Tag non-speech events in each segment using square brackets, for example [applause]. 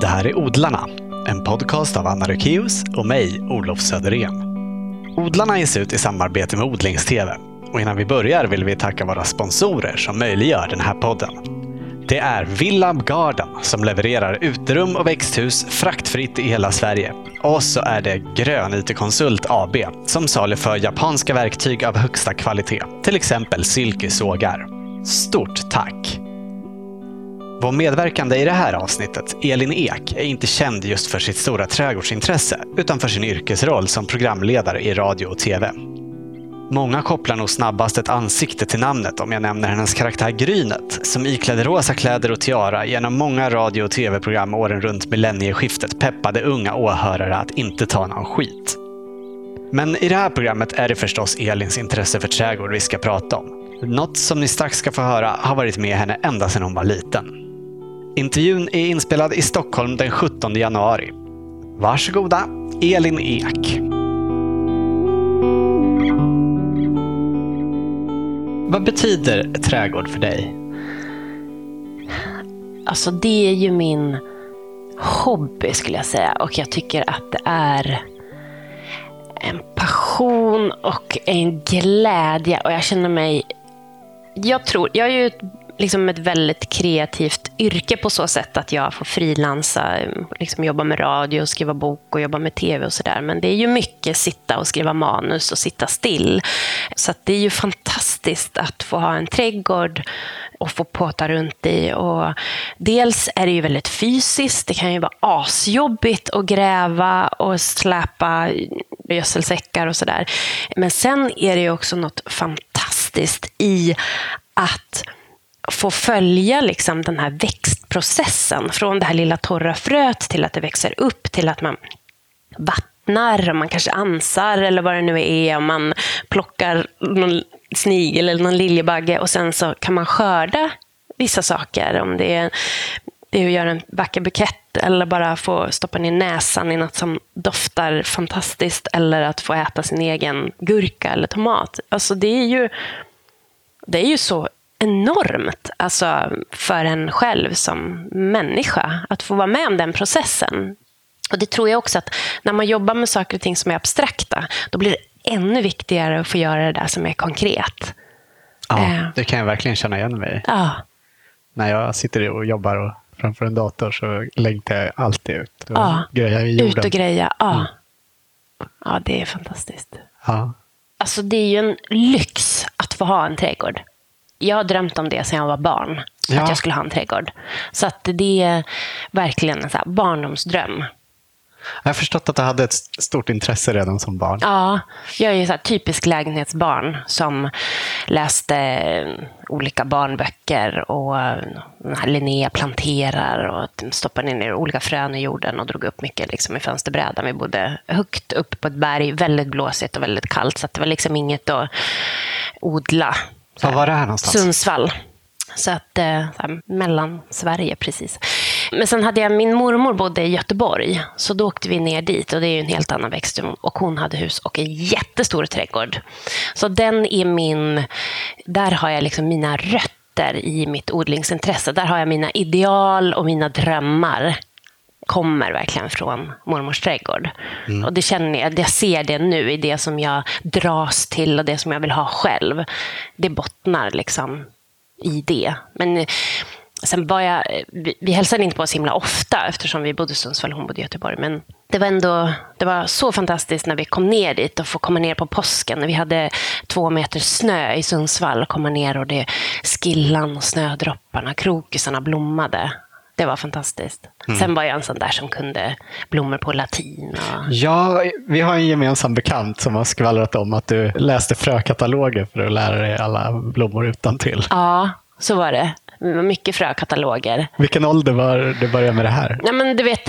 Det här är Odlarna, en podcast av Anna Rökeus och mig, Olof Söderén. Odlarna ges ut i samarbete med Odlingstv. Och innan vi börjar vill vi tacka våra sponsorer som möjliggör den här podden. Det är Villab Garden som levererar uterum och växthus fraktfritt i hela Sverige. Och så är det Grön IT-konsult AB som saluför japanska verktyg av högsta kvalitet. Till exempel silkesågar. Stort tack! Vår medverkande i det här avsnittet, Elin Ek, är inte känd just för sitt stora trädgårdsintresse utan för sin yrkesroll som programledare i radio och tv. Många kopplar nog snabbast ett ansikte till namnet om jag nämner hennes karaktär Grynet, som iklädde rosa kläder och tiara genom många radio och tv-program åren runt millennieskiftet peppade unga åhörare att inte ta någon skit. Men i det här programmet är det förstås Elins intresse för trädgård vi ska prata om. Något som ni strax ska få höra har varit med henne ända sedan hon var liten. Intervjun är inspelad i Stockholm den 17 januari. Varsågoda, Elin Ek. Vad betyder trädgård för dig? Alltså det är ju min hobby skulle jag säga. Och jag tycker att det är en passion och en glädje. Och jag känner mig... Jag tror, jag är ju ett, liksom ett väldigt kreativt yrke på så sätt att jag får frilansa, liksom jobba med radio, skriva bok och jobba med tv och sådär. Men det är ju mycket sitta och skriva manus och sitta still. Så det är ju fantastiskt att få ha en trädgård och få påta runt i. Och dels är det ju väldigt fysiskt. Det kan ju vara asjobbigt att gräva och släpa gödselsäckar och sådär. Men sen är det ju också något fantastiskt i att få följa liksom den här växtprocessen. Från det här lilla torra fröet till att det växer upp till att man vattnar, man kanske ansar eller vad det nu är. Man plockar någon snigel eller någon liljebagge och sen så kan man skörda vissa saker. Om det är, det är att göra en vacker bukett eller bara få stoppa ner näsan i något som doftar fantastiskt eller att få äta sin egen gurka eller tomat. Alltså det är ju, det är ju så enormt alltså, för en själv som människa att få vara med om den processen. Och Det tror jag också att när man jobbar med saker och ting som är abstrakta, då blir det ännu viktigare att få göra det där som är konkret. Ja, eh. det kan jag verkligen känna igen mig ja. När jag sitter och jobbar och framför en dator så längtar jag alltid ut och ja. grejar i jorden. Ut och greja, ja. Mm. Ja, det är fantastiskt. Ja. Alltså, det är ju en lyx att få ha en trädgård jag har drömt om det sedan jag var barn. Ja. Att jag skulle ha en trädgård. Så att det är verkligen en så barndomsdröm. Jag har förstått att du hade ett stort intresse redan som barn. Ja, jag är ett typiskt lägenhetsbarn som läste eh, olika barnböcker och eh, Linnea planterar och stoppade ner olika frön i jorden och drog upp mycket liksom i fönsterbrädan. Vi bodde högt upp på ett berg, väldigt blåsigt och väldigt kallt så det var liksom inget att odla var var det här någonstans? Sundsvall. Så att, eh, så här, mellan Sverige precis. Men sen hade jag, min mormor bodde i Göteborg, så då åkte vi ner dit och det är ju en helt annan växt. Och hon hade hus och en jättestor trädgård. Så den är min, där har jag liksom mina rötter i mitt odlingsintresse. Där har jag mina ideal och mina drömmar kommer verkligen från mormors trädgård. Mm. Och det känner jag, jag ser det nu i det som jag dras till och det som jag vill ha själv. Det bottnar liksom i det. Men eh, sen var jag, vi, vi hälsade inte på så himla ofta eftersom vi bodde i Sundsvall och hon bodde i Göteborg. Men det var ändå det var så fantastiskt när vi kom ner dit och få komma ner på påsken. Vi hade två meter snö i Sundsvall och komma ner och det skillan och snödropparna, krokusarna blommade. Det var fantastiskt. Mm. Sen var jag en sån där som kunde blommor på latin. Och... Ja, vi har en gemensam bekant som har skvallrat om att du läste frökataloger för att lära dig alla blommor utan till. Ja, så var det. Mycket frökataloger. Vilken ålder var du började med det här? Ja, men du vet,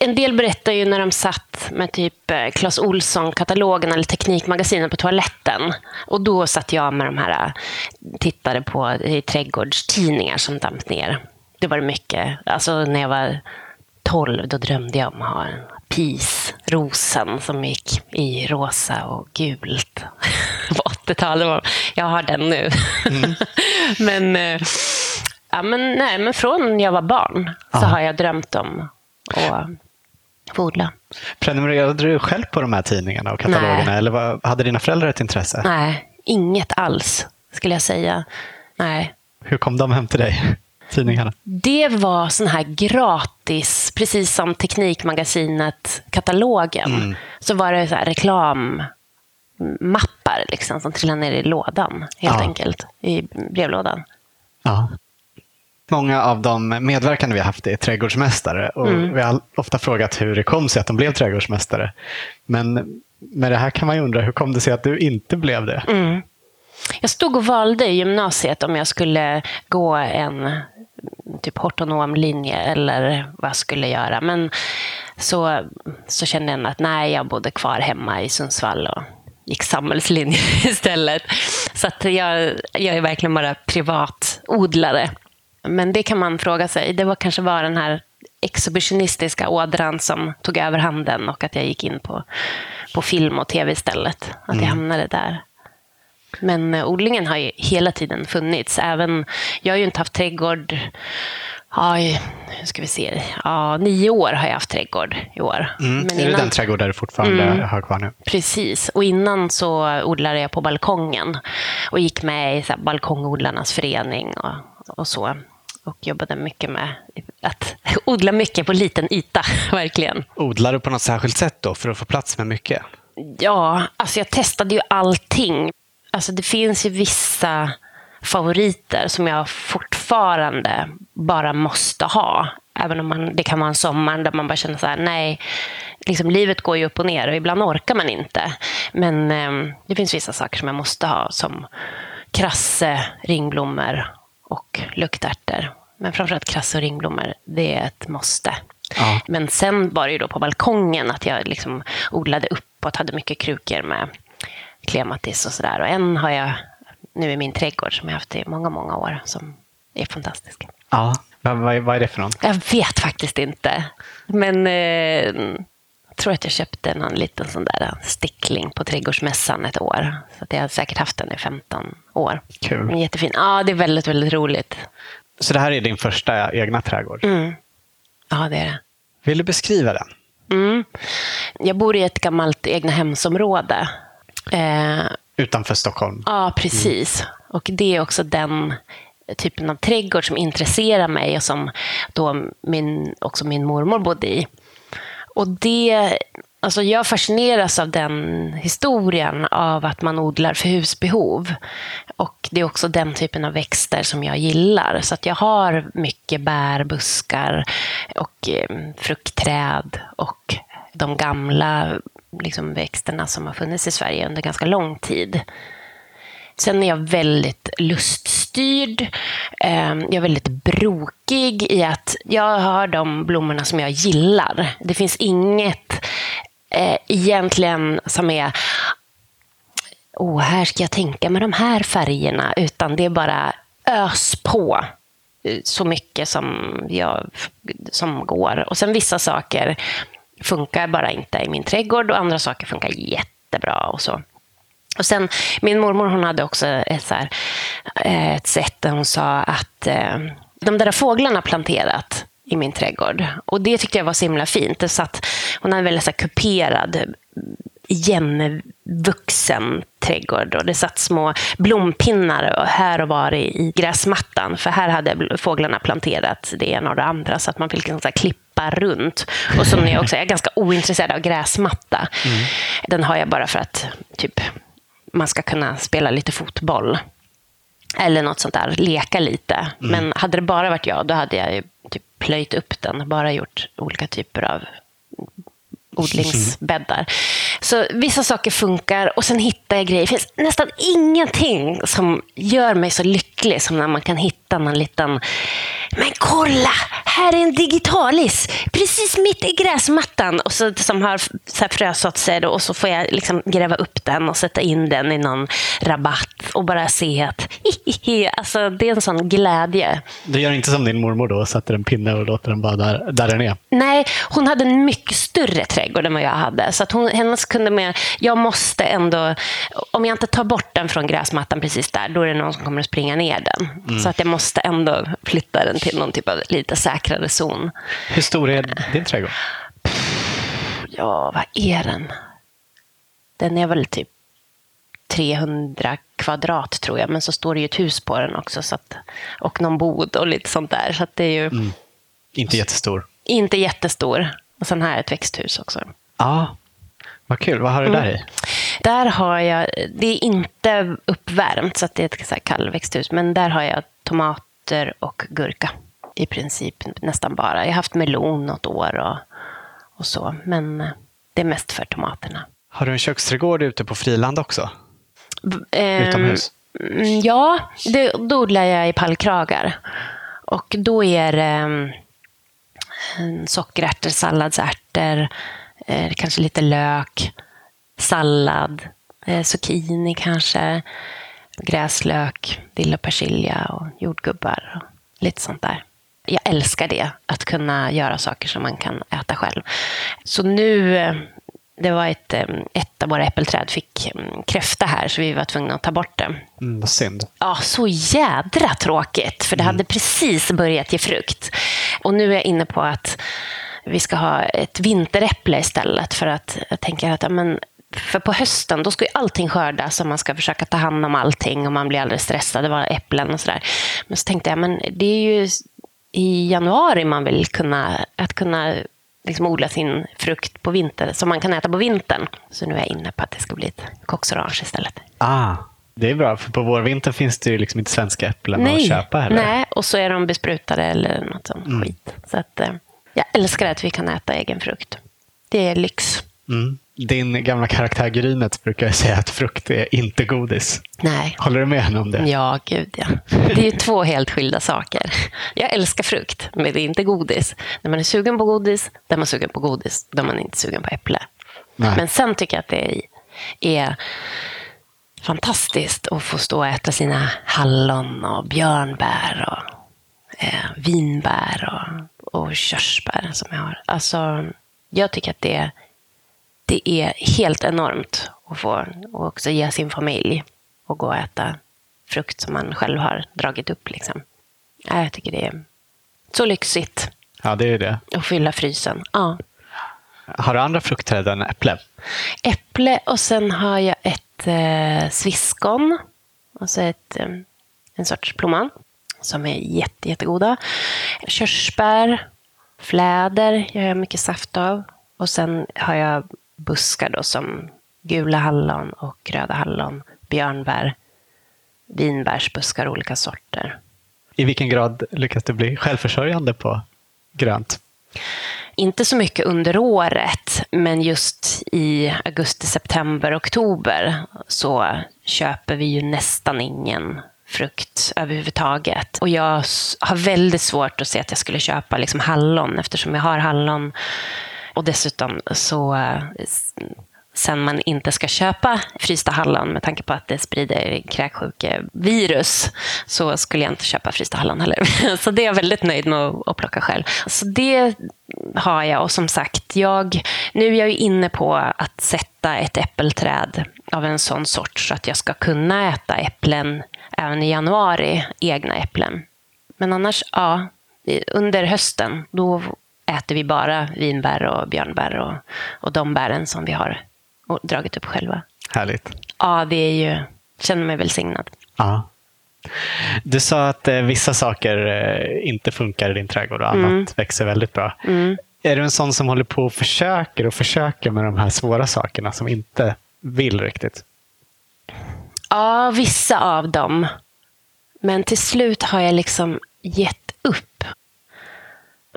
en del berättar ju när de satt med typ eh, Clas Ohlson-katalogen eller Teknikmagasinet på toaletten. Och då satt jag med de här, eh, tittade på trädgårdstidningar som damp ner det var mycket. Alltså när jag var tolv, då drömde jag om att ha en pisrosen som gick i rosa och gult [laughs] på 80-talet. Jag har den nu. Mm. [laughs] men, eh, ja, men, nej, men från jag var barn så Aha. har jag drömt om och få odla. Prenumererade du själv på de här tidningarna och katalogerna? Nej. Eller vad, hade dina föräldrar ett intresse? Nej, inget alls skulle jag säga. Nej. Hur kom de hem till dig? Tidningarna? Det var sån här gratis, precis som Teknikmagasinet katalogen. Så var det så här reklammappar liksom, som trillade ner i lådan, helt Ja. enkelt. I brevlådan. Ja. Många av de medverkande vi har haft är trädgårdsmästare och vi har ofta frågat hur det kom sig att de blev trädgårdsmästare. Men med det här kan man ju undra, hur kom det sig att du inte blev det? Jag stod och valde i gymnasiet om jag skulle gå en typ hortonomlinje eller vad jag skulle göra. Men så, så kände jag att nej, jag bodde kvar hemma i Sundsvall och gick samhällslinje [laughs] istället. Så att jag, jag är verkligen bara privatodlare. Men det kan man fråga sig. Det var kanske var den här exhibitionistiska ådran som tog över handen och att jag gick in på, på film och tv istället. Att jag hamnade där. Men eh, odlingen har ju hela tiden funnits. Även, jag har ju inte haft trädgård i- hur ska vi se? Ja, nio år har jag haft trädgård i år. Mm. Men är det den trädgård där du fortfarande Mm. har kvar nu? Precis. Och innan så odlade jag på balkongen och gick med i så här balkongodlarnas förening och, och så. Och jobbade mycket med att [laughs] odla mycket på liten yta, [laughs] verkligen. Odlar du på något särskilt sätt då för att få plats med mycket? Ja, alltså jag testade ju allting. Alltså det finns ju vissa favoriter som jag fortfarande bara måste ha. Även om man, det kan vara en sommar där man bara känner så här, nej, liksom livet går ju upp och ner och ibland orkar man inte. Men eh, det finns vissa saker som jag måste ha som krasse, ringblommor och luktärtor. Men framförallt krasse och ringblommor, det är ett måste. Ja. Men sen var det ju då på balkongen att jag liksom odlade uppåt, hade mycket krukor med klematis och sådär. Och en har jag nu i min trädgård som jag haft i många, många år som är fantastisk. Ja. Vad, vad, vad är det för någon? Jag vet faktiskt inte. Men eh, jag tror att jag köpte någon liten sån där stickling på trädgårdsmässan ett år. Så att jag har säkert haft den i 15 år. Kul. Men Jättefin. Ja, det är väldigt, väldigt roligt. Så det här är din första egna trädgård. Mm. Ja, det är det. Vill du beskriva den? Mm. Jag bor i ett gammalt egnahemsområde. Eh, Utanför Stockholm? ja, precis. Och det är också den typen av trädgård som intresserar mig och som då min, också min mormor bodde i. Och det, alltså jag fascineras av den historien av att man odlar för husbehov. Och det är också den typen av växter som jag gillar. Så att jag har mycket bär, buskar och eh, fruktträd och de gamla liksom, växterna som har funnits i Sverige under ganska lång tid. Sen är jag väldigt luststyrd. Ehm, jag är väldigt brokig i att jag har de blommorna som jag gillar. Det finns inget eh, egentligen som är oh, här ska jag tänka med de här färgerna, utan det är bara ös på eh, så mycket som, jag, som går. Och sen vissa saker funkar bara inte i min trädgård och andra saker funkar jättebra. och så. Och sen, min mormor hon hade också ett, så här, eh, ett sätt där hon sa att eh, de där fåglarna planterat i min trädgård. Och det tyckte jag var så himla fint. Det satt, hon hade en väldigt så här, kuperad, igenvuxen trädgård. Och det satt små blompinnar och här och var i, i gräsmattan. För här hade fåglarna planterat det ena och det andra. Så att man fick liksom så här, klippa runt. Och som ni också, är ganska ointresserad av gräsmatta. Den har jag bara för att typ man ska kunna spela lite fotboll. Eller något sånt där, leka lite. Men hade det bara varit jag, då hade jag ju typ plöjt upp den. Bara gjort olika typer av odlingsbäddar. Så vissa saker funkar och sen hittar jag grejer. Det finns nästan ingenting som gör mig så lycklig som när man kan hitta någon liten men kolla, här är en digitalis precis mitt i gräsmattan och så, som har så här frösått sig då, och så får jag liksom gräva upp den och sätta in den i någon rabatt och bara se att [laughs] alltså, det är en sån glädje. Du gör inte som din mormor då, sätter en pinne och låter den vara där, där den är? Nej, hon hade en mycket större trädgård än vad jag hade. Så att hon, hennes kunde med, jag måste ändå, om jag inte tar bort den från gräsmattan precis där, då är det någon som kommer att springa ner den. Mm. Så att jag måste ändå flytta den till någon typ av lite säkrare zon. Hur stor är din trädgård? Ja, vad är den? Den är väl typ 300 kvadrat tror jag, men så står det ju ett hus på den också. Så att, och någon bod och lite sånt där. Så det är ju... Mm. Inte jättestor? Inte jättestor. Och sen jag ett växthus också. Ja, vad kul. Vad har du där i? Mm. Där har jag, det är inte uppvärmt, så att det är ett så kallväxthus, men där har jag tomater och gurka. I princip nästan bara. Jag har haft melon något år och, och så, men det är mest för tomaterna. Har du en köksträdgård ute på friland också? Eh, Utomhus? Ja, det, då odlar jag i pallkragar. Och då är det eh, sockerärtor, salladsärtor, eh, kanske lite lök, sallad, eh, zucchini kanske, gräslök, dill och persilja och jordgubbar och lite sånt där. Jag älskar det, att kunna göra saker som man kan äta själv. Så nu eh, det var ett, ett av våra äppelträd fick kräfta här, så vi var tvungna att ta bort det. Mm, vad synd. Ja, så jädra tråkigt, för det mm. hade precis börjat ge frukt. Och nu är jag inne på att vi ska ha ett vinteräpple istället, för att jag tänker att men, för på hösten då ska ju allting skördas och man ska försöka ta hand om allting och man blir alldeles stressad. Det var äpplen och sådär. Men så tänkte jag, men det är ju i januari man vill kunna, att kunna liksom odla sin frukt på vintern, som man kan äta på vintern. Så nu är jag inne på att det ska bli ett coxorange istället. Ah, det är bra, för på vårvintern finns det ju liksom inte svenska äpplen nej, att köpa heller. Nej, och så är de besprutade eller något sånt mm. skit. Så att, eh, jag älskar att vi kan äta egen frukt. Det är lyx. Mm. Din gamla karaktär Grynet brukar säga att frukt är inte godis. Nej. Håller du med henne om det? Ja, gud ja. Det är ju två helt skilda saker. Jag älskar frukt, men det är inte godis. När man är sugen på godis, då är man sugen på godis. Då är man inte sugen på äpple. Nej. Men sen tycker jag att det är fantastiskt att få stå och äta sina hallon och björnbär och eh, vinbär och, och körsbär som jag har. Alltså, jag tycker att det är det är helt enormt att få och också ge sin familj och gå och äta frukt som man själv har dragit upp. Liksom. Jag tycker det är så lyxigt. Ja, det är det. Att fylla frysen. Ja. Har du andra fruktträd än äpple? Äpple och sen har jag ett eh, sviskon. Alltså ett, eh, en sorts plommon som är jätte, jättegoda. Körsbär, fläder gör jag mycket saft av. Och sen har jag buskar då som gula hallon och röda hallon, björnbär, vinbärsbuskar olika sorter. I vilken grad lyckas du bli självförsörjande på grönt? Inte så mycket under året, men just i augusti, september, oktober så köper vi ju nästan ingen frukt överhuvudtaget. Och jag har väldigt svårt att se att jag skulle köpa liksom hallon eftersom jag har hallon och dessutom så eh, sen man inte ska köpa frysta hallon med tanke på att det sprider kräksjukevirus så skulle jag inte köpa frysta hallon heller. [laughs] Så det är jag väldigt nöjd med att plocka själv. Så det har jag och som sagt, jag, nu är jag inne på att sätta ett äppelträd av en sån sort så att jag ska kunna äta äpplen även i januari, egna äpplen. Men annars, ja, under hösten, då äter vi bara vinbär och björnbär och, och de bären som vi har dragit upp själva. Härligt. Ja, det är ju, känner mig välsignad. Ja. Du sa att eh, vissa saker eh, inte funkar i din trädgård och annat mm. växer väldigt bra. Mm. Är du en sån som håller på och försöker och försöker med de här svåra sakerna som inte vill riktigt? Ja, vissa av dem. Men till slut har jag liksom gett upp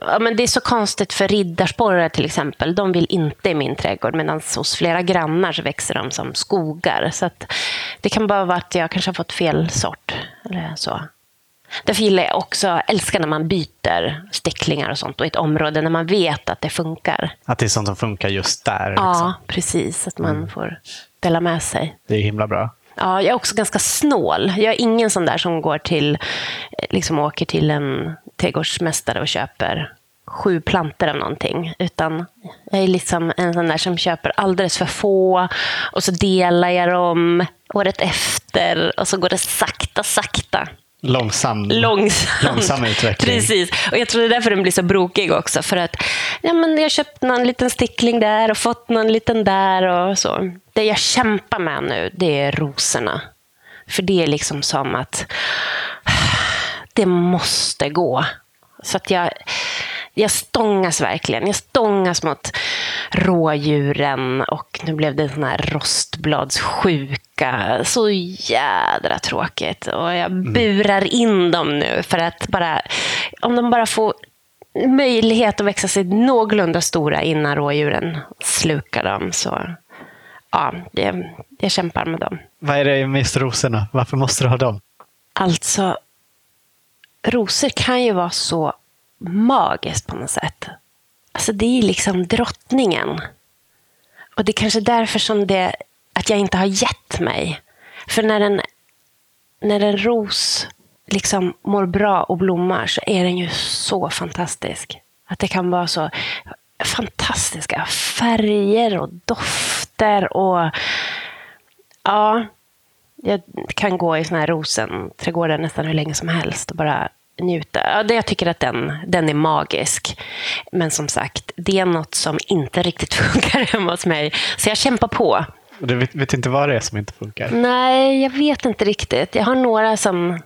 ja, men det är så konstigt för riddarsporrar till exempel. De vill inte i min trädgård medan hos flera grannar så växer de som skogar. Så det kan bara vara att jag kanske har fått fel sort. Eller så. Därför gillar jag också, älskar när man byter stäcklingar och sånt och ett område när man vet att det funkar. Att det är sånt som funkar just där? Ja, liksom. precis. Att man mm. får dela med sig. Det är himla bra. Ja, jag är också ganska snål. Jag är ingen sån där som går till, eh, liksom åker till en trädgårdsmästare och köper sju plantor av någonting. Utan jag är liksom en sån där som köper alldeles för få och så delar jag dem året efter och så går det sakta, sakta. Långsam, Långsam. långsam utveckling. Precis. Och jag tror det är därför den blir så brokig också. För att ja, men jag har köpt någon liten stickling där och fått någon liten där och så. Det jag kämpar med nu, det är rosorna. För det är liksom som att [sighs] det måste gå. Så att jag, jag stångas verkligen. Jag stångas mot rådjuren och nu blev det en sån här rostbladssjuka. Så jädra tråkigt. Och jag burar in dem nu för att bara, om de bara får möjlighet att växa sig någorlunda stora innan rådjuren slukar dem så ja, det, jag kämpar med dem. Vad är det med rosorna? Varför måste du ha dem? Alltså, rosor kan ju vara så magiskt på något sätt. Alltså det är liksom drottningen. Och det är kanske därför som det, att jag inte har gett mig. För när en, när en ros liksom mår bra och blommar så är den ju så fantastisk. Att det kan vara så fantastiska färger och dofter och ja, jag kan gå i såna här rosenträdgårdar nästan hur länge som helst och bara njuta. Jag tycker att den, den är magisk. Men som sagt, det är något som inte riktigt [laughs] funkar hemma hos mig. Så jag kämpar på. Du vet, vet inte vad det är som inte funkar? Nej, jag vet inte riktigt. Jag har några som,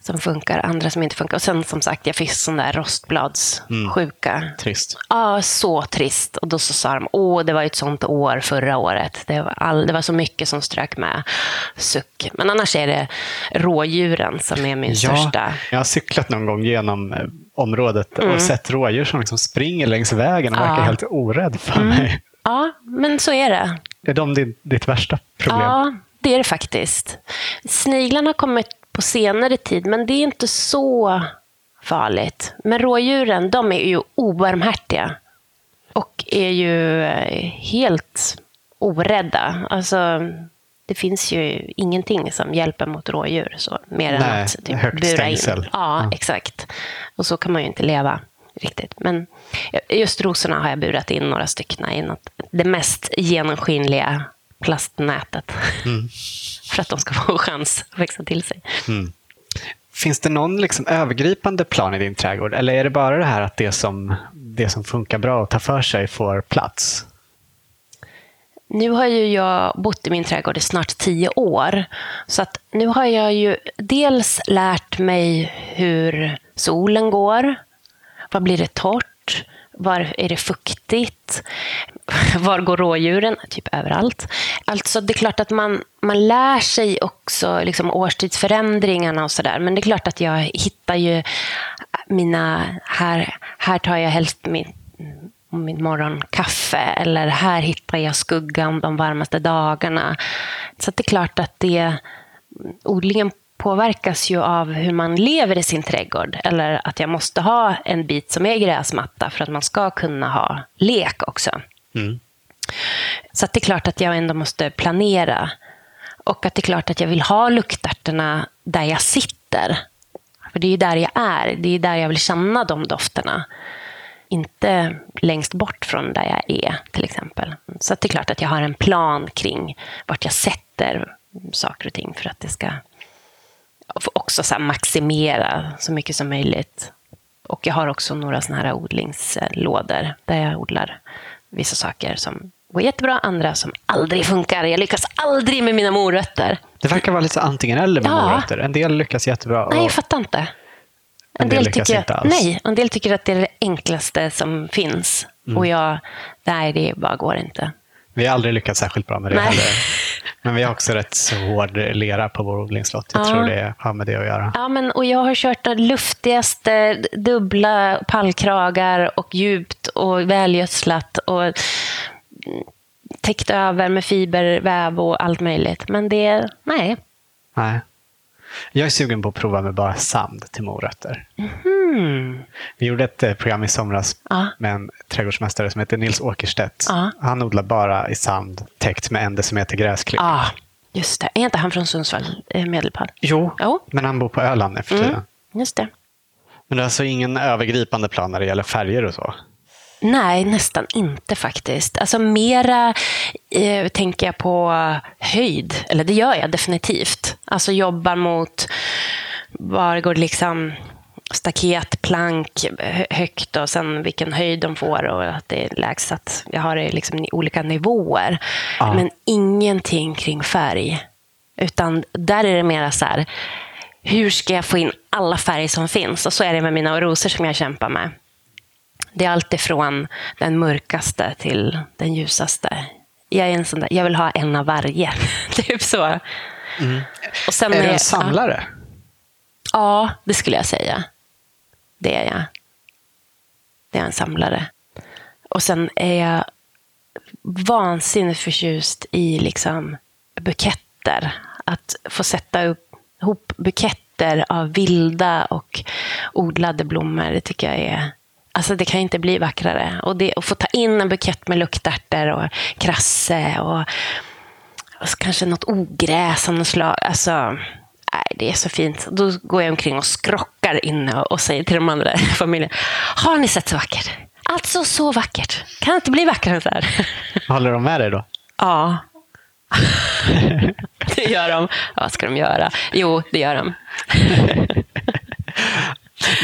som funkar, andra som inte funkar. Och sen som sagt, jag fick sån där rostbladssjuka. Trist. Ja, så trist. Och då så sa de, åh, det var ett sånt år förra året. Det var, all, det var så mycket som strök med. Suck. Men annars är det rådjuren som är min största. Jag har cyklat någon gång genom eh, området och sett rådjur som liksom springer längs vägen och Mm. Ja. verkar helt orädd för mig. Ja, men så är det. Är de din, ditt värsta problem? Ja, det är det faktiskt. Sniglarna har kommit på senare tid, men det är inte så farligt. Men rådjuren, de är ju obarmhärtiga. Och är ju eh, helt orädda. Alltså, det finns ju ingenting som hjälper mot rådjur. Så, mer än Nej, att typ, bura in. stängsel. Ja, Ja. exakt. Och så kan man ju inte leva riktigt. Men just rosorna har jag burat in några stycken i något, det mest genomskinliga plastnätet. Mm. [laughs] För att de ska få chans att växa till sig. Finns det någon liksom övergripande plan i din trädgård? Eller är det bara det här att det som, det som funkar bra och tar för sig får plats? Nu har ju jag bott i min trädgård i snart tio år. Så att nu har jag ju dels lärt mig hur solen går. Var blir det torrt? Var är det fuktigt? [laughs] Var går rådjuren? Typ överallt. Alltså det är klart att man, man lär sig också liksom årstidsförändringarna och sådär. Men det är klart att jag hittar ju mina... Här, här tar jag helst min, min morgonkaffe. Eller här hittar jag skuggan de varmaste dagarna. Så det är klart att det, odlingen påverkas ju av hur man lever i sin trädgård. Eller att jag måste ha en bit som är gräsmatta för att man ska kunna ha lek också. Mm. Så att det är klart att jag ändå måste planera. Och att det är klart att jag vill ha luktärtorna där jag sitter. För det är ju där jag är. Det är där jag vill känna de dofterna. Inte längst bort från där jag är, till exempel. Så att det är klart att jag har en plan kring vart jag sätter saker och ting för att det ska också så maximera så mycket som möjligt. Och jag har också några såna här odlingslådor där jag odlar vissa saker som går jättebra, andra som aldrig funkar. Jag lyckas aldrig med mina morötter. Det verkar vara lite antingen eller med Ja. morötter. En del lyckas jättebra. Nej, och- jag fattar inte. En del lyckas tycker alls. nej, en del tycker att det är det enklaste som finns. Mm. Och jag, nej, det bara går inte. Vi har aldrig lyckats särskilt bra med det Nej. heller. [laughs] Men vi har också rätt så hård lera på vår odlingslott. Jag Ja. tror det har med det att göra. Ja, men, och jag har kört de luftigaste dubbla pallkragar och djupt och välgödslat och täckt över med fiberväv och allt möjligt. Men det, nej. Nej. Jag är sugen på att prova med bara sand till morötter. Hmm. Vi gjorde ett eh, program i somras Ja. med en trädgårdsmästare som heter Nils Åkerstedt. Ja. Han odlar bara i sand täckt med en decimeter gräsklipp. Ja, Just det. Är inte han från Sundsvall, eh, Medelpad? Jo, Jo. men han bor på Öland nu för tiden. Mm. Just det. Men det är alltså ingen övergripande plan när det gäller färger och så? Nej, nästan inte faktiskt. Alltså mera eh, tänker jag på höjd. Eller det gör jag definitivt. Alltså jobbar mot var går liksom staket, plank hö- högt och sen vilken höjd de får och att det är lägst. Att jag har det liksom i olika nivåer. Ja. Men ingenting kring färg. Utan där är det mera så här, hur ska jag få in alla färger som finns? Och så är det med mina rosor som jag kämpar med. Det är allt ifrån den mörkaste till den ljusaste. Jag, är en sån där, jag vill ha en av varje. [laughs] typ så. Och sen Är du en samlare? Ja, det skulle jag säga. Det är jag. Det är en samlare. Och sen är jag vansinnigt förtjust i liksom buketter. Att få sätta upp, ihop buketter av vilda och odlade blommor, det tycker jag är... Alltså det kan inte bli vackrare. Och det, att få ta in en bukett med luktärtor och krasse och, och så kanske något ogräs av något slag. Alltså, nej, det är så fint. Då går jag omkring och skrockar inne och, och säger till de andra i familjen. Har ni sett så vackert? Alltså så vackert. Kan det inte bli vackrare än så här? [laughs] Håller de med dig då? Ja. [laughs] det gör de. Vad ska de göra? Jo, det gör de. [laughs]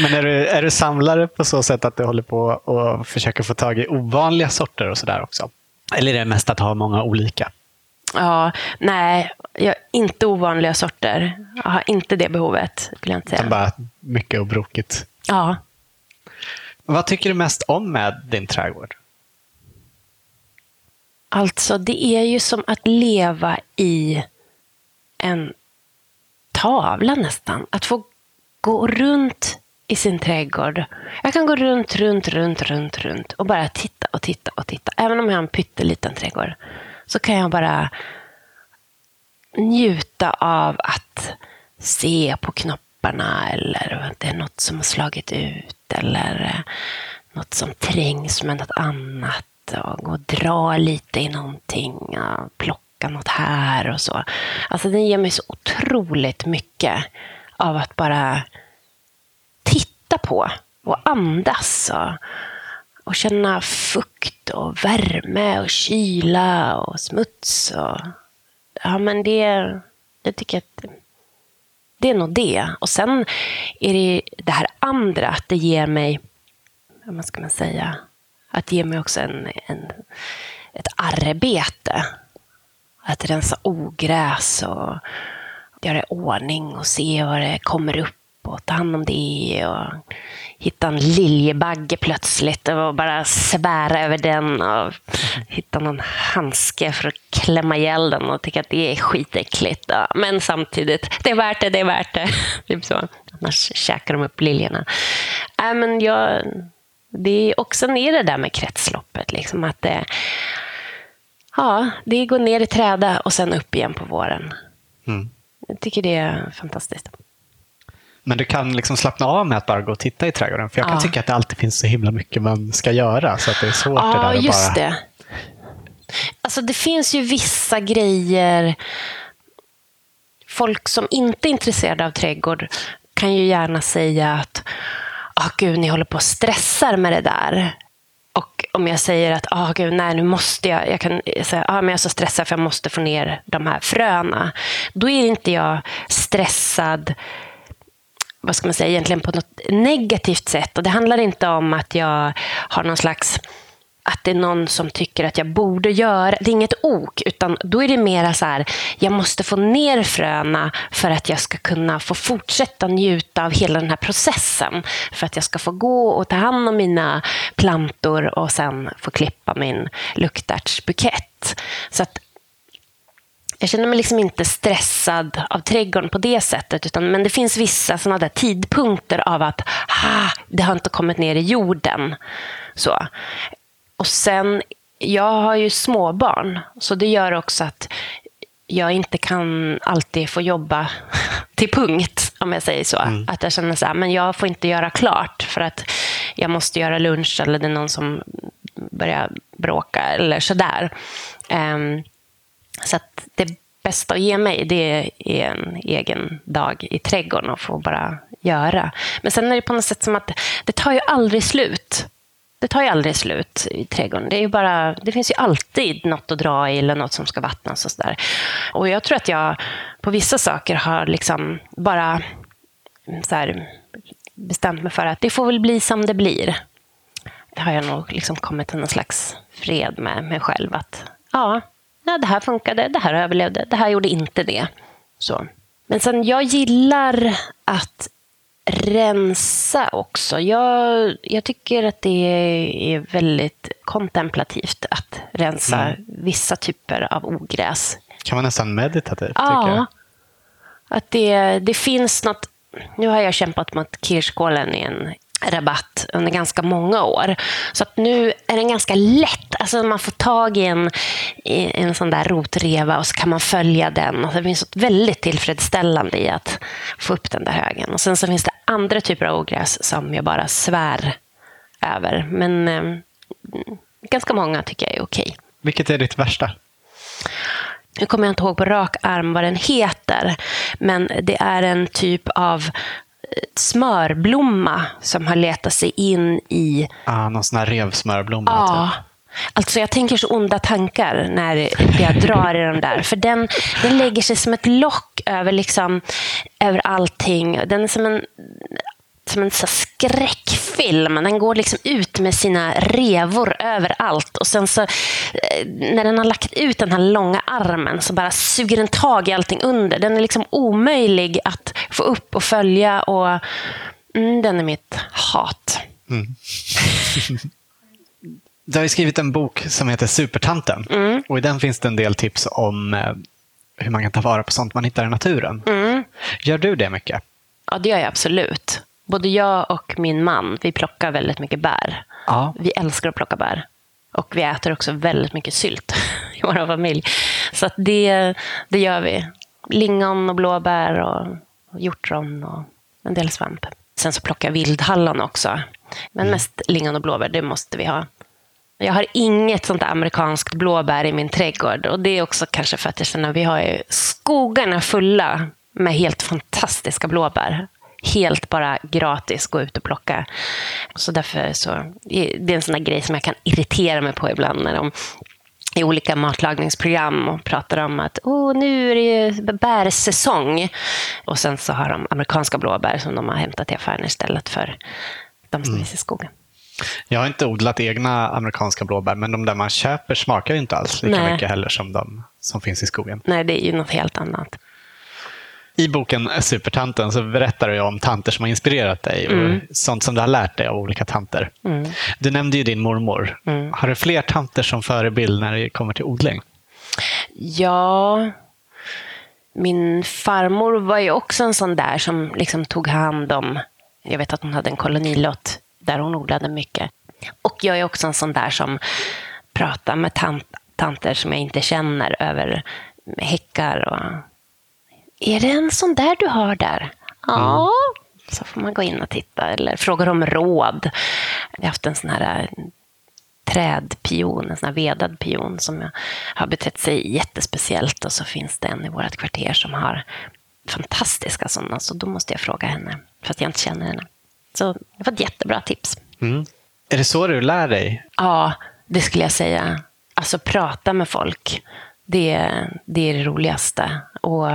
Men är du, är du samlare på så sätt att du håller på och försöker få tag i ovanliga sorter och sådär också? Eller är det mest att ha många olika? Ja, nej, jag, inte ovanliga sorter. Jag har inte det behovet, skulle jag inte Utan säga. bara mycket och brokigt. Ja. Vad tycker du mest om med din trädgård? Alltså, det är ju som att leva i en tavla nästan. Att få gå runt i sin trädgård. Jag kan gå runt, runt, runt, runt, runt och bara titta och titta och titta. Även om jag har en pytteliten trädgård så kan jag bara njuta av att se på knopparna eller att det är något som har slagit ut eller eh, något som trängs med något annat och gå och dra lite i någonting och plocka något här och så. Alltså den ger mig så otroligt mycket av att bara titta på och andas och, och känna fukt och värme och kyla och smuts. Och, ja, men det, jag tycker att det är nog det. Och sen är det det här andra, att det ger mig, vad ska man säga, att det ger mig också en, en, ett arbete. Att rensa ogräs och göra i ordning och se vad det kommer upp och ta hand om det och hitta en liljebagge plötsligt och bara svära över den och hitta någon handske för att klämma ihjäl den och tycka att det är skitäckligt. Ja, men samtidigt, det är värt det, det är värt det. [laughs] Typ så. Annars käkar de upp liljorna. Äh, men jag, det är också ner det där med kretsloppet. Liksom, att det, ja, det går ner i träda och sen upp igen på våren. Mm. Jag tycker det är fantastiskt. Men du kan liksom slappna av med att bara gå och titta i trädgården. För jag kan Ja. tycka att det alltid finns så himla mycket man ska göra. Så att det är svårt det där Ja, att just bara... det. Alltså det finns ju vissa grejer. Folk som inte är intresserade av trädgård kan ju gärna säga att ah, gud, ni håller på och stressar med det där. Och om jag säger att ah, gud, nej, nu måste jag, jag kan säga ah, men jag är så stressad för jag måste få ner de här fröna. Då är inte jag stressad vad ska man säga, egentligen på något negativt sätt. Och Det handlar inte om att jag har någon slags att det är någon som tycker att jag borde göra. Det är inget ok, utan då är det mera så här, jag måste få ner fröna för att jag ska kunna få fortsätta njuta av hela den här processen. För att jag ska få gå och ta hand om mina plantor och sen få klippa min luktärtsbukett. Så att jag känner mig liksom inte stressad av trädgården på det sättet. Utan, men det finns vissa såna där tidpunkter av att ah, det har inte kommit ner i jorden. Så. Och sen, jag har ju småbarn, så det gör också att jag inte kan alltid få jobba [laughs] till punkt, om jag säger så. Att jag känner så här, men jag får inte göra klart för att jag måste göra lunch eller det är någon som börjar bråka eller sådär. Um, så att det bästa att ge mig, det är en egen dag i trädgården och få bara göra. Men sen är det på något sätt som att det tar ju aldrig slut. Det tar ju aldrig slut i trädgården. Det, är ju bara, det finns ju alltid något att dra i eller något som ska vattnas. Och, så där. och Jag tror att jag på vissa saker har liksom bara så här, bestämt mig för att det får väl bli som det blir. Det har jag nog liksom kommit till någon slags fred med mig själv. Att ja, det här funkade, det här överlevde, det här gjorde inte det. Så. Men sen, jag gillar att rensa också. Jag, jag tycker att det är väldigt kontemplativt att rensa mm. vissa typer av ogräs. Kan man nästan meditativt? Ja. Att det, det finns något... Nu har jag kämpat mot kirskålen i en rabatt under ganska många år. Så att nu är den ganska lätt. Alltså man får tag i en, i en sån där rotreva och så kan man följa den. Och det finns något väldigt tillfredsställande i att få upp den där högen. Och sen så finns det andra typer av ogräs som jag bara svär över. Men eh, ganska många tycker jag är okej. Vilket är ditt värsta? Nu kommer jag inte ihåg på rak arm vad den heter. Men det är en typ av smörblomma som har letat sig in i... Ah, någon sån här revsmörblomma? Ja. Typ. Alltså jag tänker så onda tankar när jag drar i den där. För den, den lägger sig som ett lock över, liksom, över allting. Den är som en som en så skräckfilm. Den går liksom ut med sina revor överallt. Och sen så, eh, när den har lagt ut den här långa armen så bara suger den tag i allting under. Den är liksom omöjlig att få upp och följa. Och mm, Den är mitt hat. Mm. [laughs] Du har ju skrivit en bok som heter Supertanten. Mm. Och I den finns det en del tips om eh, hur man kan ta vara på sånt man hittar i naturen. Mm. Gör du det mycket? Ja, det gör jag absolut både jag och min man, vi plockar väldigt mycket bär. Ja. Vi älskar att plocka bär. Och vi äter också väldigt mycket sylt [laughs] i vår familj. Så det, det gör vi. Lingon och blåbär och, hjortron och en del svamp. Sen så plockar jag vildhallon också. Men mm. mest lingon och blåbär, det måste vi ha. Jag har inget sånt amerikanskt blåbär i min trädgård. Och det är också kanske för att jag känner att vi har skogarna fulla med helt fantastiska blåbär helt bara gratis gå ut och plocka. Så därför så, det är en sån där grej som jag kan irritera mig på ibland när de i olika matlagningsprogram och pratar om att oh, nu är det bärsäsong. Och sen så har de amerikanska blåbär som de har hämtat i affären istället för de som mm. finns i skogen. Jag har inte odlat egna amerikanska blåbär, men de där man köper smakar ju inte alls lika Nej. mycket heller som de som finns i skogen. Nej, det är ju något helt annat. I boken Supertanten så berättar du om tanter som har inspirerat dig och mm. sånt som du har lärt dig av olika tanter. Mm. Du nämnde ju din mormor. Mm. Har du fler tanter som förebild när det kommer till odling? Ja, min farmor var ju också en sån där som liksom tog hand om, jag vet att hon hade en kolonilott där hon odlade mycket. Och jag är också en sån där som pratar med tant, tanter som jag inte känner över häckar och är det en sån där du har där? Ja, så får man gå in och titta eller frågar om råd. Jag har haft en sån här eh, trädpion, en sån här vedad pion som har betett sig jättespeciellt och så finns det en i vårt kvarter som har fantastiska sådana, så då måste jag fråga henne, fast jag inte känner henne. Så jag har fått jättebra tips. Mm. Är det så du lär dig? Ja, det skulle jag säga. Alltså prata med folk, det, det är det roligaste. Och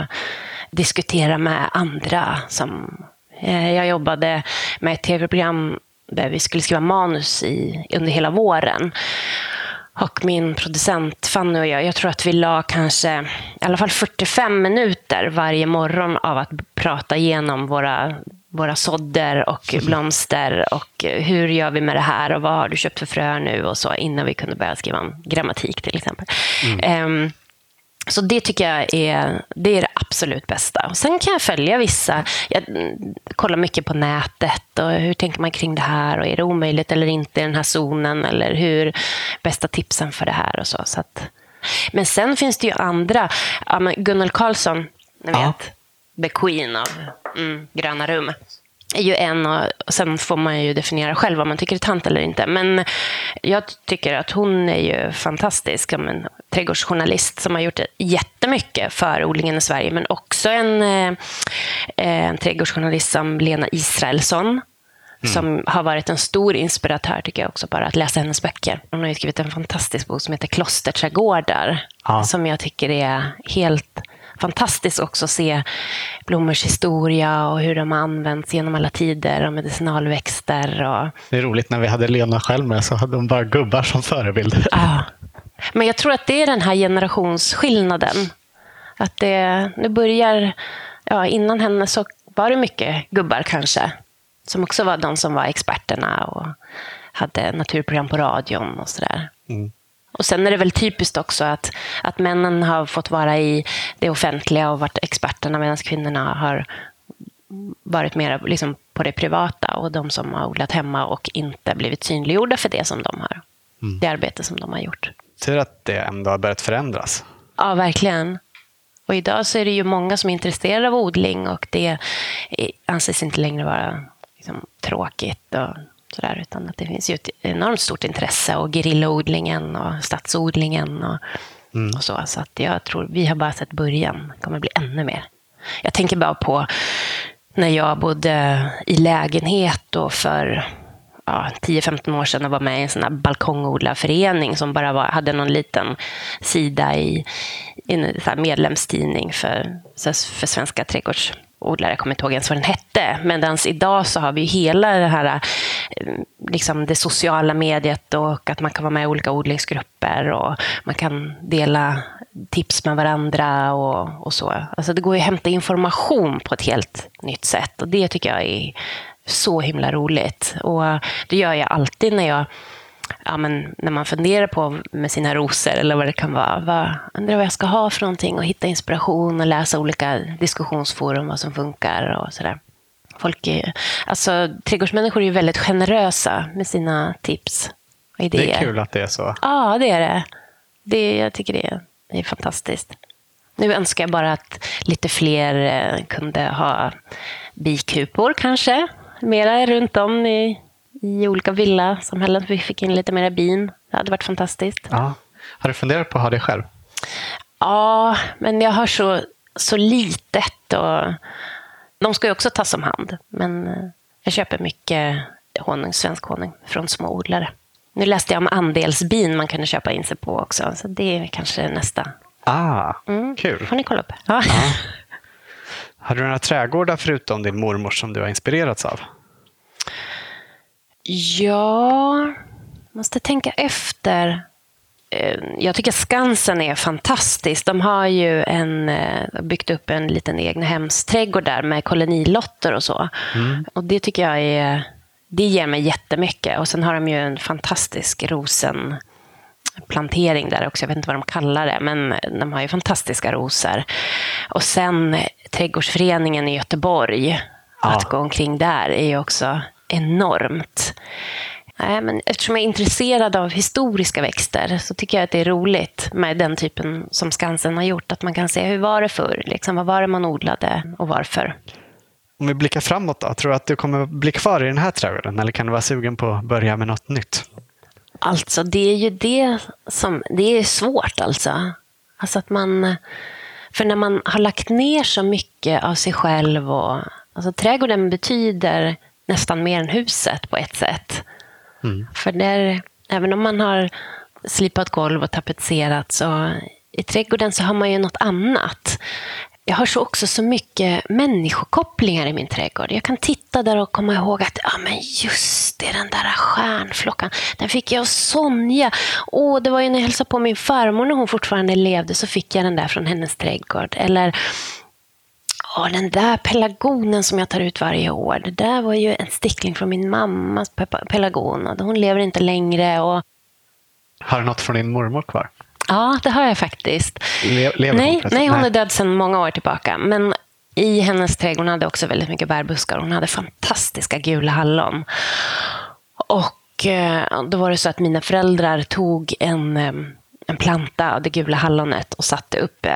diskutera med andra. Som, eh, jag jobbade med ett tv-program där vi skulle skriva manus i, under hela våren. Och min producent Fanny och jag, jag tror att vi la kanske i alla fall 45 minuter varje morgon av att prata igenom våra, våra sådder och blomster och hur gör vi med det här och vad har du köpt för frö nu och så innan vi kunde börja skriva om grammatik till exempel. Mm. Um, så det tycker jag är det, är det absolut bästa. Och sen kan jag följa vissa. Jag kollar mycket på nätet. och Hur tänker man kring det här? och Är det omöjligt eller inte i den här zonen? Eller hur bästa tipsen för det här? och så. så att, men sen finns det ju andra. Ja, Gunnel Karlsson, ni vet. Ja. The Queen av mm, Gröna rum. Är ju en och sen får man ju definiera själv vad man tycker är tant eller inte. Men jag tycker att hon är ju fantastisk. En trädgårdsjournalist som har gjort jättemycket för odlingen i Sverige. Men också en, eh, en trädgårdsjournalist som Lena Israelsson. Mm. Som har varit en stor inspiratör, tycker jag också, bara att läsa hennes böcker. Hon har ju skrivit en fantastisk bok som heter Klosterträdgårdar. Ja. Som jag tycker är helt fantastiskt också att se blommors historia och hur de har använts genom alla tider och medicinalväxter. Och... Det är roligt, när vi hade Lena själv med så hade hon bara gubbar som förebilder. Ja. Men jag tror att det är den här generationsskillnaden. Att det, nu börjar, ja, innan henne så var det mycket gubbar kanske. Som också var de som var experterna och hade naturprogram på radion och sådär. Mm. Och sen är det väl typiskt också att, att männen har fått vara i det offentliga och varit experterna medan kvinnorna har varit mer liksom på det privata och de som har odlat hemma och inte blivit synliggjorda för det som de har. Mm. Det arbete som de har gjort. Tur att det ändå har börjat förändras. Ja, verkligen. Och idag så är det ju många som är intresserade av odling och det anses inte längre vara liksom, tråkigt. Och Sådär, utan att det finns ju ett enormt stort intresse och gerillaodlingen och stadsodlingen och, mm. och, så. Så att jag tror vi har bara sett början. Det kommer bli ännu mer. Jag tänker bara på när jag bodde i lägenhet och för ja, 10-15 år sedan och var med i en sån här balkongodlarförening som bara var, hade någon liten sida i, i en medlemstidning för, för svenska trädgårds odlare, jag kommer inte ihåg ens vad den hette. Medan idag så har vi hela det här eh, liksom det sociala mediet och att man kan vara med i olika odlingsgrupper och man kan dela tips med varandra och, och så. Alltså det går ju att hämta information på ett helt nytt sätt och det tycker jag är så himla roligt. Och det gör jag alltid när jag ja, men när man funderar på med sina rosor eller vad det kan vara. Vad, undrar vad jag ska ha för någonting och hitta inspiration och läsa olika diskussionsforum vad som funkar och sådär. Folk är, alltså, trädgårdsmänniskor är ju väldigt generösa med sina tips och idéer. Det är kul att det är så. Ja, det är det. det jag tycker det är, det är fantastiskt. Nu önskar jag bara att lite fler eh, kunde ha bikupor kanske. Mera runt om i i olika villasamhällen. Vi fick in lite mer bin. Det hade varit fantastiskt. Ja. Har du funderat på att ha det själv? Ja, men jag har så, så litet. Och de ska ju också tas om hand. Men eh, jag köper mycket honung, svensk honung från små odlare. Nu läste jag om andelsbin man kunde köpa in sig på också. Så det är kanske nästa. Ah, mm. kul. får ni kolla upp. Ja. ja. Har du några trädgårdar förutom din mormor som du har inspirerats av? Ja, måste tänka efter. Eh, jag tycker Skansen är fantastisk. De har ju en, eh, byggt upp en liten egnahemsträdgård där med kolonilotter och så. Mm. Och det tycker jag är, det ger mig jättemycket. Och sen har de ju en fantastisk rosenplantering där också. Jag vet inte vad de kallar det, men de har ju fantastiska rosor. Och sen Trädgårdsföreningen i Göteborg. Ja. Att gå omkring där är ju också enormt. Nej, men eftersom jag är intresserad av historiska växter så tycker jag att det är roligt med den typen som Skansen har gjort. Att man kan se hur var det förr? Liksom, vad var det man odlade och varför? Om vi blickar framåt då, tror du att du kommer bli kvar i den här trädgården eller kan du vara sugen på att börja med något nytt? Alltså, det är ju det som det är svårt alltså. Alltså att man... För när man har lagt ner så mycket av sig själv och... Alltså trädgården betyder nästan mer än huset på ett sätt. Mm. För där, även om man har slipat golv och tapetserat så i trädgården så har man ju något annat. Jag har så också så mycket människokopplingar i min trädgård. Jag kan titta där och komma ihåg att ja, men just det, den där stjärnflockan, den fick jag av Sonja. Åh, det var ju när jag hälsade på min farmor när hon fortfarande levde så fick jag den där från hennes trädgård. Eller Ja, den där pelargonen som jag tar ut varje år, det där var ju en stickling från min mammas pelargon. Hon lever inte längre. Och... Har du något från din mormor kvar? Ja, det har jag faktiskt. Le lever nej, hon nej, hon är död sedan många år tillbaka. Men i hennes trädgård hade också väldigt mycket bärbuskar. Hon hade fantastiska gula hallon. Och eh, då var det så att mina föräldrar tog en, eh, en planta av det gula hallonet och satte upp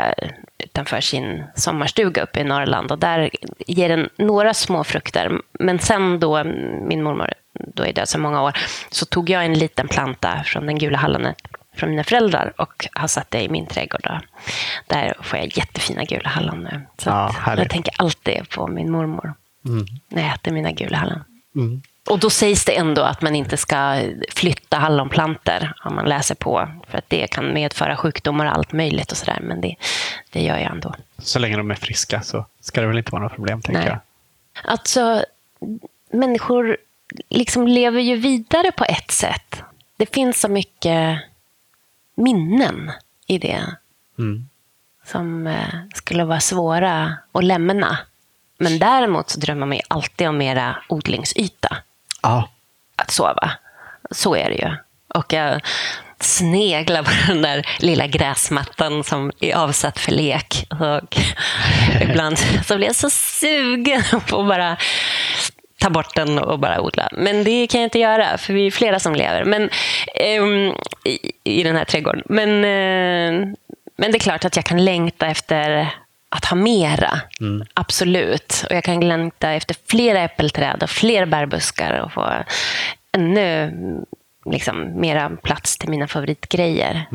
utanför sin sommarstuga uppe i Norrland. Och där ger den några små frukter. Men sen då, min mormor då är död så många år, så tog jag en liten planta från den gula hallonet från mina föräldrar och har satt det i min trädgård. Då. Där får jag jättefina gula hallon nu. Så Ja, jag tänker alltid på min mormor Mm. när jag äter mina gula hallon. Mm. Och då sägs det ändå att man inte ska flytta hallonplanter om man läser på. För att det kan medföra sjukdomar och allt möjligt och sådär. Men det, det gör jag ändå. Så länge de är friska så ska det väl inte vara några problem, tänker Nej. jag. Alltså, människor liksom lever ju vidare på ett sätt. Det finns så mycket minnen i det Mm. som eh, skulle vara svåra att lämna. Men däremot så drömmer man ju alltid om mera odlingsyta Ja, att sova. Så är det ju. Och jag sneglar på den där lilla gräsmattan som är avsatt för lek. Och [laughs] ibland så blir jag så sugen på att bara ta bort den och bara odla. Men det kan jag inte göra, för vi är flera som lever men, ehm, i, i den här trädgården. Men, eh, men det är klart att jag kan längta efter att ha mera. Absolut. Och jag kan längta efter flera äppelträd och fler bärbuskar och få ännu liksom, mera plats till mina favoritgrejer.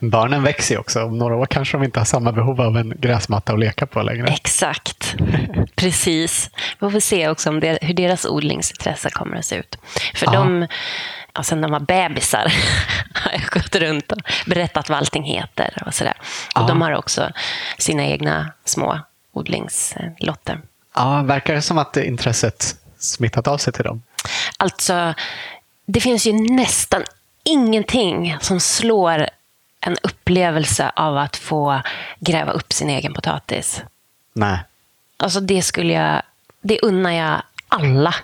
barnen växer ju också. Om några år kanske de inte har samma behov av en gräsmatta att leka på längre. Exakt. [laughs] Precis. Vi får se också om det, hur deras odlingsintresse kommer att se ut. För de, ja, sen de var bebisar, [laughs] har jag gått runt och berättat vad allting heter. Och, sådär. och. De har också sina egna små odlingslotter. Ja, verkar det som att intresset smittat av sig till dem? Alltså, det finns ju nästan ingenting som slår en upplevelse av att få gräva upp sin egen potatis. Nej. Alltså det skulle jag, det unnar jag alla.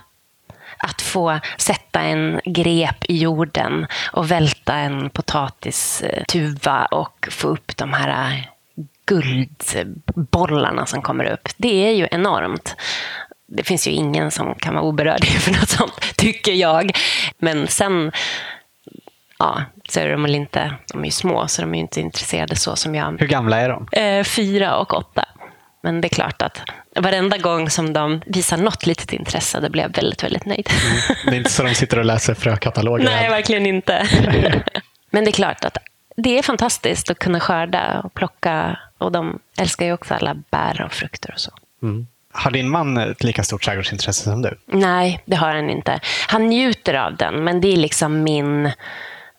Att få sätta en grep i jorden och välta en potatistuva och få upp de här guldbollarna som kommer upp. Det är ju enormt. Det finns ju ingen som kan vara oberörd [laughs] för något sånt, tycker jag. Men sen, ja, så är de väl inte, de är ju små, så de är ju inte intresserade så som jag. Hur gamla är de? Eh, fyra och åtta. Men det är klart att varenda gång som de visar något litet intresse, då blir jag väldigt, väldigt nöjd. Det är inte så de sitter och läser frökataloger? Nej, verkligen inte. [laughs] Men det är klart att det är fantastiskt att kunna skörda och plocka. Och de älskar ju också alla bär och frukter och så. Mm. Har din man ett lika stort trädgårdsintresse som du? Nej, det har han inte. Han njuter av den, men det är liksom min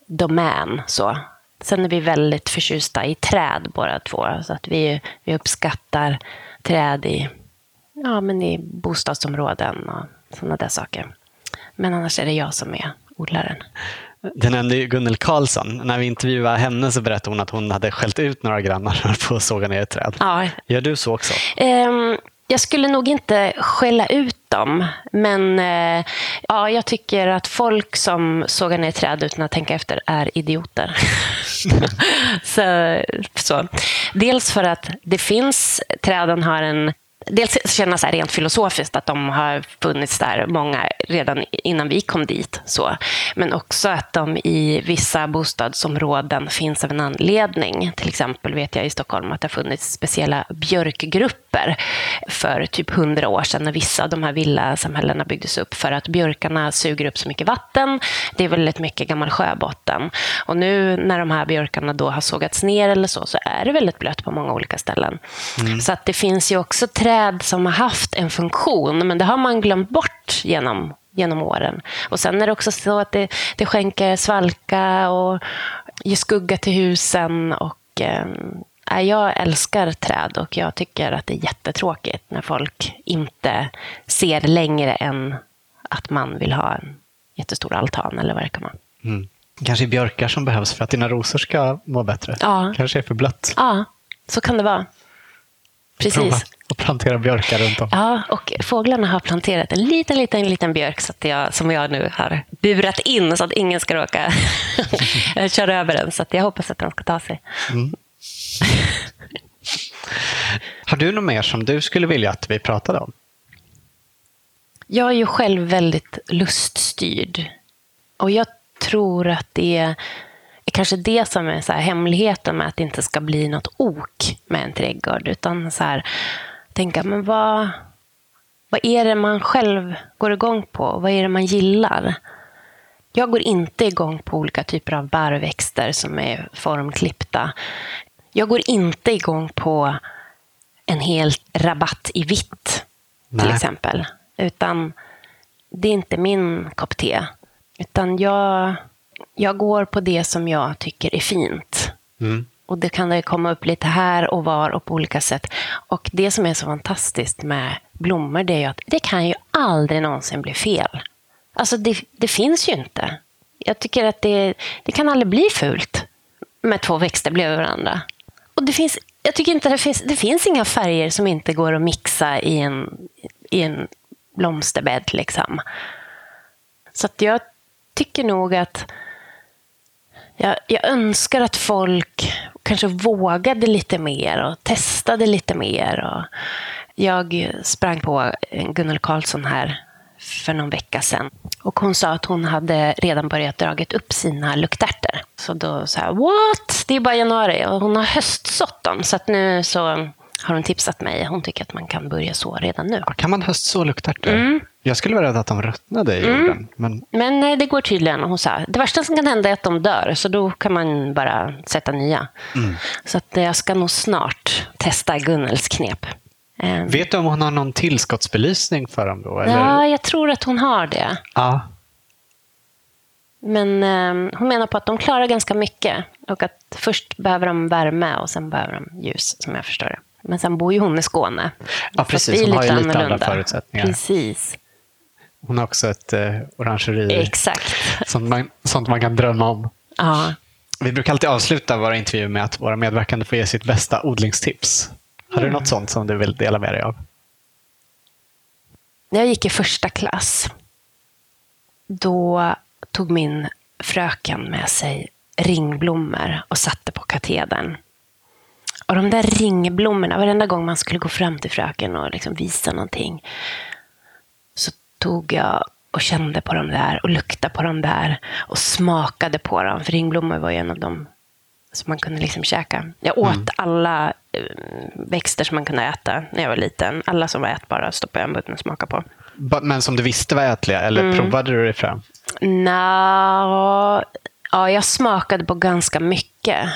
domän. Så. Sen är vi väldigt förtjusta i träd båda två. Så att vi, vi uppskattar träd i, ja, men i bostadsområden och sådana där saker. Men annars är det jag som är odlaren. Du nämnde ju Gunnel Karlsson. När vi intervjuade henne så berättade hon att hon hade skällt ut några grannar [laughs] på att såga ner ett träd. Ja, Gör du så också? Ehm, jag skulle nog inte skälla ut dem, men eh, ja, jag tycker att folk som sågar ner träd utan att tänka efter är idioter. [laughs] så, så. Dels för att det finns, träden har en Dels känna så rent filosofiskt att de har funnits där, många, redan innan vi kom dit. Så. Men också att de i vissa bostadsområden finns av en anledning. Till exempel vet jag i Stockholm att det har funnits speciella björkgrupper för typ hundra år sedan när vissa av de här villasamhällena byggdes upp för att björkarna suger upp så mycket vatten. Det är väldigt mycket gammal sjöbotten. Och nu när de här björkarna då har sågats ner eller så, så är det väldigt blött på många olika ställen. Så att det finns ju också träd som har haft en funktion, men det har man glömt bort genom, genom åren. Och sen är det också så att det, det skänker svalka och ger skugga till husen. Och, eh, jag älskar träd och jag tycker att det är jättetråkigt när folk inte ser längre än att man vill ha en jättestor altan eller vad det kan vara. Mm. Kanske björkar som behövs för att dina rosor ska må bättre. Ja. Kanske är för blött. Ja, så kan det vara. Prova Att plantera björkar runt om. Ja, och fåglarna har planterat en liten, liten, liten björk så att jag, som jag nu har burat in så att ingen ska råka [laughs] köra över den. Så att jag hoppas att den ska ta sig. Har du något mer som du skulle vilja att vi pratade om? Jag är ju själv väldigt luststyrd. Och jag tror att det kanske det som är så hemligheten med att det inte ska bli något ok med en trädgård. Utan så här, tänka, men vad, vad är det man själv går igång på? Vad är det man gillar? Jag går inte igång på olika typer av bärväxter som är formklippta. Jag går inte igång på en hel rabatt i vitt, Nej. till exempel. Utan det är inte min kopp te. Utan jag, jag går på det som jag tycker är fint. Mm. Och det kan det komma upp lite här och var och på olika sätt. Och det som är så fantastiskt med blommor det är ju att det kan ju aldrig någonsin bli fel. Alltså det, det finns ju inte. Jag tycker att det, det kan aldrig bli fult med två växter bredvid varandra. Och det finns, jag tycker inte det finns, det finns inga färger som inte går att mixa i en, i en blomsterbädd. Liksom. Så att jag tycker nog att jag, jag önskar att folk kanske vågade lite mer och testade lite mer. Och jag sprang på Gunnel Karlsson här för någon vecka sedan. Och hon sa att hon hade redan börjat dragit upp sina luktärtor. Så då sa jag, what? Det är bara januari och hon har höstsått dem. Så att nu så har hon tipsat mig. Hon tycker att man kan börja så redan nu. Kan man höstså luktärtor? Jag skulle vara rädd att de ruttnade i jorden. Men Men nej, det går tydligen. Hon sa, det värsta som kan hända är att de dör, så då kan man bara sätta nya. Så att jag ska nog snart testa Gunnels knep. Eh, vet du om hon har någon tillskottsbelysning för dem då? Eller? Ja, jag tror att hon har det. ja. Men eh, hon menar på att de klarar ganska mycket. Och att först behöver de värme och sen behöver de ljus, som jag förstår det. Men sen bor ju hon i Skåne. Ja, precis. Hon har ju lite andra annorlunda. förutsättningar. Precis, Hon har också ett eh, orangeri. exakt. Sånt man, sånt man kan drömma om. Ja. Vi brukar alltid avsluta våra intervjuer med att våra medverkande får ge sitt bästa odlingstips. Har du något sånt som du vill dela med dig av? När jag gick i första klass, då tog min fröken med sig ringblommor och satte på katedern. Och de där ringblommorna, varenda gång man skulle gå fram till fröken och liksom visa någonting, så tog jag och kände på dem där och luktade på dem där och smakade på dem. För ringblommor var ju en av dem som man kunde liksom käka. Jag åt alla eh, växter som man kunde äta när jag var liten. Alla som var ätbara stoppade jag i munnen och smakade på. Men som du visste var ätliga, eller provade du det fram? Nå, ja, jag smakade på ganska mycket.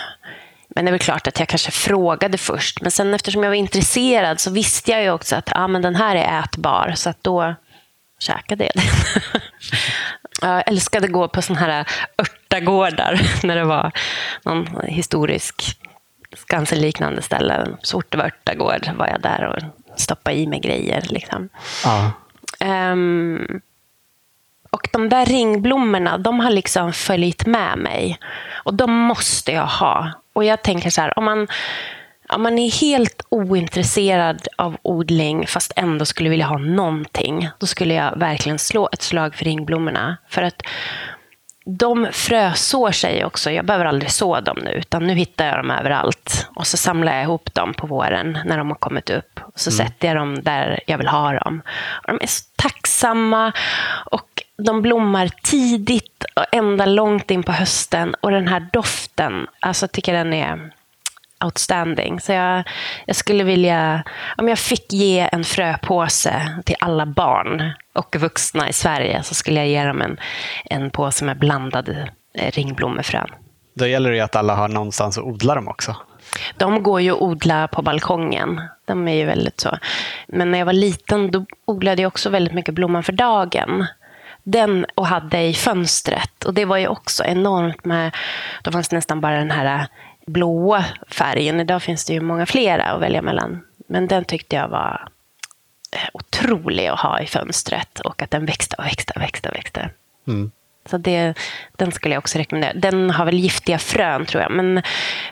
Men det är väl klart att jag kanske frågade först. Men sen eftersom jag var intresserad så visste jag ju också att ah, men den här är ätbar. Så att då käkade jag den. [laughs] jag älskade att gå på såna här örtagårdar [laughs] när det var någon historisk Skansen-liknande ställe. Så fort det var örtagård var jag där och stoppade i mig grejer. Liksom. Ja. Ehm, och de där ringblommorna, de har liksom följt med mig. Och de måste jag ha. Och jag tänker så här, om man, om man är helt ointresserad av odling fast ändå skulle vilja ha någonting, då skulle jag verkligen slå ett slag för ringblommorna. För att de frösår sig också. Jag behöver aldrig så dem nu, utan nu hittar jag dem överallt. Och så samlar jag ihop dem på våren när de har kommit upp. Och så sätter jag dem där jag vill ha dem. Och de är så tacksamma och de blommar tidigt och ända långt in på hösten. Och den här doften, alltså jag tycker den är outstanding. Så jag, jag skulle vilja, om jag fick ge en fröpåse till alla barn och vuxna i Sverige så skulle jag ge dem en, en påse med blandade eh, ringblommefrön. Då gäller det ju att alla har någonstans att odla dem också. De går ju att odla på balkongen. De är ju väldigt så. Men när jag var liten då odlade jag också väldigt mycket blomman för dagen. Den och hade i fönstret. Och det var ju också enormt med, då fanns det nästan bara den här blåa färgen. Idag finns det ju många flera att välja mellan. Men den tyckte jag var eh, otrolig att ha i fönstret. Och att den växte och växte och växte och växte. Mm. Så det, den skulle jag också rekommendera. Den har väl giftiga frön tror jag. Men,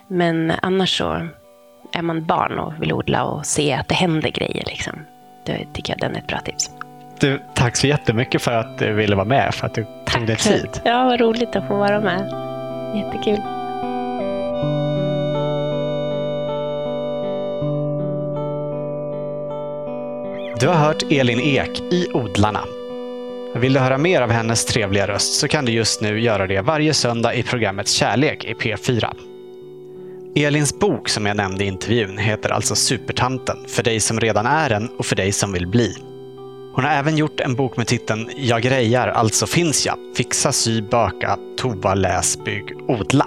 men annars så är man barn och vill odla och se att det händer grejer. Liksom. Då tycker jag den är ett bra tips. Du, tack så jättemycket för att du ville vara med, för att du tog dig tid. Ja, vad roligt att få vara med. Jättekul. Du har hört Elin Ek i Odlarna. Vill du höra mer av hennes trevliga röst så kan du just nu göra det varje söndag i programmet Kärlek i P4. Elins bok som jag nämnde i intervjun heter alltså Supertanten, för dig som redan är en och för dig som vill bli. Hon har även gjort en bok med titeln Jag grejar, alltså finns jag. Fixa, sy, baka, toa, läs, bygg, odla.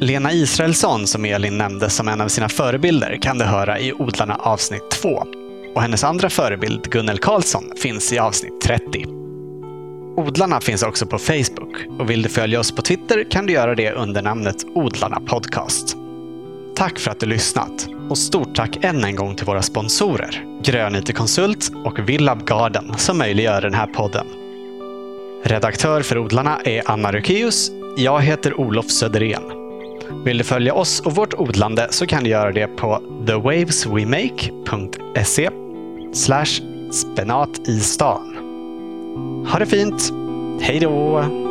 Lena Israelsson, som Elin nämnde som en av sina förebilder, kan du höra i Odlarna avsnitt 2. Och hennes andra förebild, Gunnel Karlsson, finns i avsnitt 30. Odlarna finns också på Facebook och vill du följa oss på Twitter kan du göra det under namnet Odlarna Podcast. Tack för att du lyssnat och stort tack än en gång till våra sponsorer Grönyte Konsult och Villab Garden som möjliggör den här podden. Redaktör för Odlarna är Anna Rukius. Jag heter Olof Söderén. Vill du följa oss och vårt odlande så kan du göra det på thewaveswemake.se spenat i stan. Ha det fint! Hej då!